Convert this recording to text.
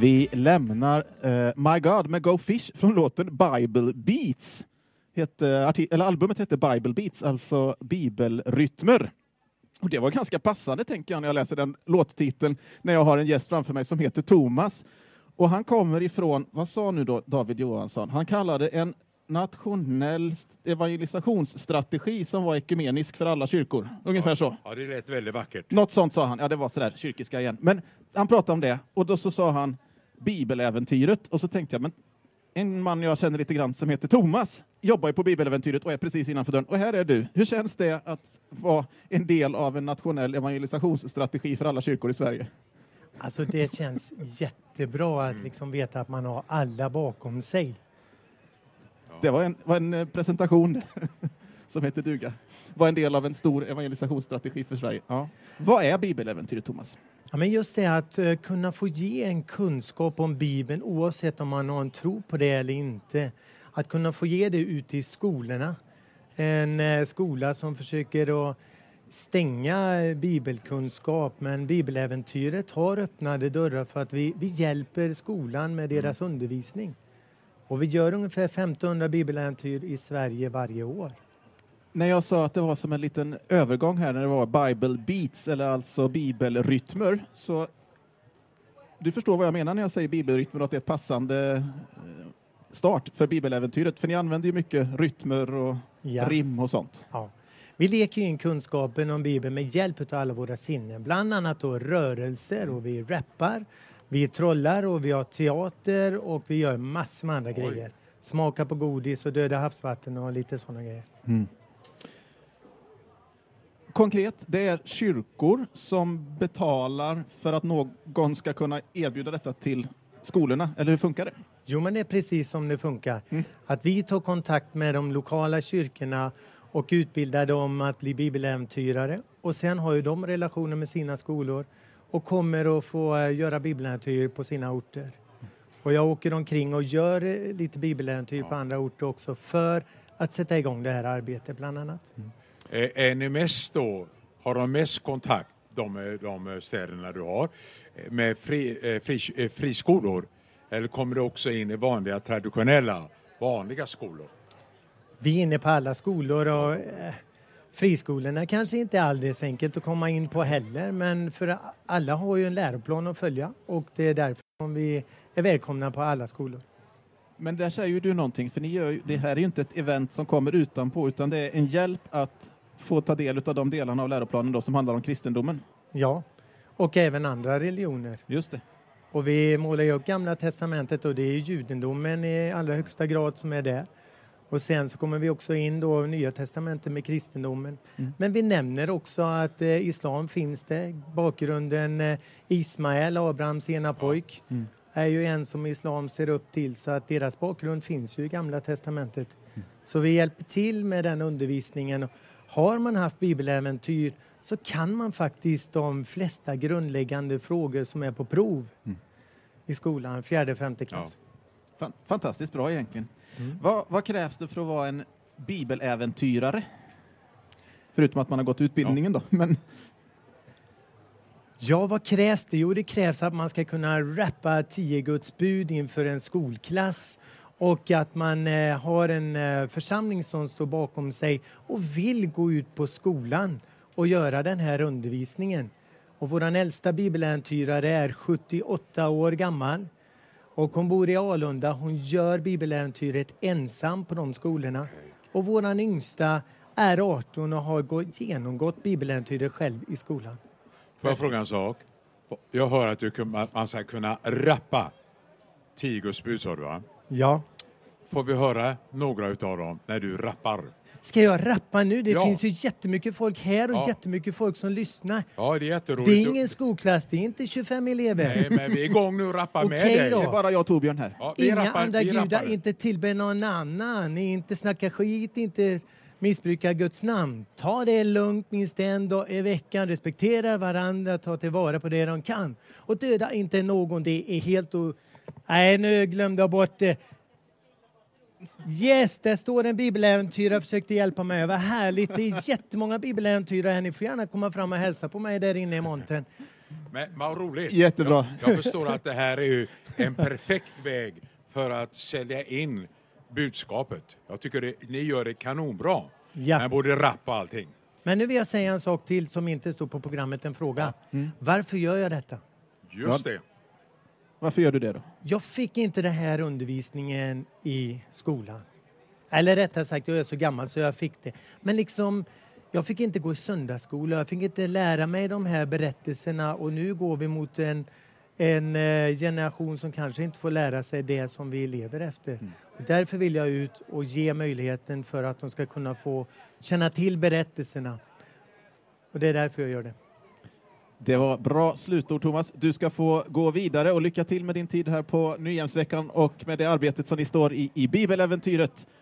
Vi lämnar uh, My God med Go Fish från låten Bible Beats. Hette, eller albumet hette Bible Beats, alltså bibelrytmer. Och det var ganska passande, tänker jag, när jag läser den låttiteln, när jag har en gäst framför mig som heter Thomas. Och han kommer ifrån, vad sa nu då David Johansson? Han kallade en nationell evangelisationsstrategi som var ekumenisk för alla kyrkor. Ungefär ja, så. Ja, det lät väldigt vackert. Något sånt sa han. Ja, det var sådär kyrkiska igen. Men han pratade om det och då så sa han Bibeläventyret och så tänkte jag, men en man jag känner lite grann som heter Thomas jobbar ju på Bibeläventyret och är precis innanför dörren. Och här är du. Hur känns det att vara en del av en nationell evangelisationsstrategi för alla kyrkor i Sverige? Alltså det känns jättebra att liksom veta att man har alla bakom sig. Det var en, var en eh, presentation som heter duga. Var en del av en stor evangelisationsstrategi för Sverige. Ja. Vad är Bibeläventyret, Thomas? Ja, men just det att uh, kunna få ge en kunskap om Bibeln oavsett om man har en tro på det eller inte. Att kunna få ge det ute i skolorna. En uh, skola som försöker att stänga bibelkunskap men Bibeläventyret har öppnade dörrar för att vi, vi hjälper skolan med deras mm. undervisning. Och vi gör ungefär 1500 bibeläventyr i Sverige varje år. När jag sa att det var som en liten övergång här när det var Bible Beats eller alltså bibelrytmer så du förstår vad jag menar när jag säger bibelrytmer och att det är ett passande eh, start för bibeläventyret för ni använder ju mycket rytmer och ja. rim och sånt. Ja. Vi leker in kunskapen om Bibeln med hjälp av alla våra sinnen, bland annat då rörelser och vi rappar, vi trollar och vi har teater och vi gör massor med andra Oj. grejer. Smaka på godis och döda havsvatten och lite sådana grejer. Mm. Konkret, det är kyrkor som betalar för att någon ska kunna erbjuda detta till skolorna, eller hur funkar det? Jo, men det är precis som det funkar. Mm. Att vi tar kontakt med de lokala kyrkorna och utbildar dem att bli bibeläventyrare. Och sen har ju de relationer med sina skolor och kommer att få eh, göra bibeläventyr på sina orter. Och jag åker omkring och gör eh, lite bibeläventyr ja. på andra orter också för att sätta igång det här arbetet bland annat. Mm. Är, är ni mest då, har de mest kontakt, de, de städerna du har, med fri, fri, friskolor? Eller kommer det också in i vanliga traditionella, vanliga skolor? Vi är inne på alla skolor och eh, friskolorna kanske inte är alldeles enkelt att komma in på heller men för alla har ju en läroplan att följa och det är därför som vi är välkomna på alla skolor. Men där säger ju du någonting, för ni gör, det här är ju inte ett event som kommer utanpå utan det är en hjälp att få ta del av de delarna av läroplanen då, som handlar om kristendomen. Ja, och även andra religioner. Just det. Och vi målar ju upp Gamla Testamentet och det är judendomen i allra högsta grad som är där. Och sen så kommer vi också in då Nya Testamentet med kristendomen. Mm. Men vi nämner också att eh, islam finns det. Bakgrunden eh, Ismael, Abrahams ena pojk, mm. är ju en som islam ser upp till så att deras bakgrund finns ju i Gamla Testamentet. Mm. Så vi hjälper till med den undervisningen. Har man haft bibeläventyr så kan man faktiskt de flesta grundläggande frågor som är på prov mm. i skolan, fjärde, femte klass. Ja. Fantastiskt bra egentligen. Mm. Vad, vad, krävs det för att vara en bibeläventyrare? Förutom att man har gått utbildningen ja. då. Men... Ja, vad krävs det? Jo, det krävs att man ska kunna rappa tio Guds bud inför en skolklass och att man eh, har en eh, församling som står bakom sig och vill gå ut på skolan och göra den här undervisningen. Och vår äldsta bibeläventyrare är 78 år gammal och hon bor i Alunda. Hon gör bibeläventyret ensam på de skolorna. Och vår yngsta är 18 och har gått, genomgått bibeläventyret själv i skolan. Får jag fråga en sak? Jag hör att du, man ska kunna rappa bud, sa du va? Ja. Får vi höra några utav dem när du rappar? Ska jag rappa nu? Det ja. finns ju jättemycket folk här och ja. jättemycket folk som lyssnar. Ja, det är jätteroligt. Det är ingen skolklass, det är inte 25 elever. Nej, men vi är igång nu och rappar med dig. Då. Det är bara jag och Torbjörn här. Ja, Inga rappar, andra gudar, inte tillbe någon annan, inte snacka skit, inte missbruka Guds namn. Ta det lugnt minst en dag i veckan, respektera varandra, ta tillvara på det de kan. Och döda inte någon, det är helt o... Nej, nu glömde jag bort det. Yes, där står en bibeläventyrare och försökte hjälpa mig. Vad härligt. Det är jättemånga bibeläventyrare här. Ni får gärna komma fram och hälsa på mig där inne i montern. Men vad roligt. Jättebra. Jag, jag förstår att det här är en perfekt väg för att sälja in budskapet. Jag tycker det, ni gör det kanonbra. Ja. Med både rapp och allting. Men nu vill jag säga en sak till som inte står på programmet, en fråga. Varför gör jag detta? Just Ja. det. Varför gör du det då? Jag fick inte den här undervisningen i skolan. Eller rättare sagt, jag är så gammal så jag fick det. Men liksom, jag fick inte gå i söndagsskola, jag fick inte lära mig de här berättelserna och nu går vi mot en, en eh, generation som kanske inte får lära sig det som vi lever efter. Och därför vill jag ut och ge möjligheten för att de ska kunna få känna till berättelserna. Och det är därför jag gör det. Det var bra slutord, Thomas. Du ska få gå vidare och lycka till med din tid här på Nyhemsveckan och med det arbetet som ni står i, i Bibeläventyret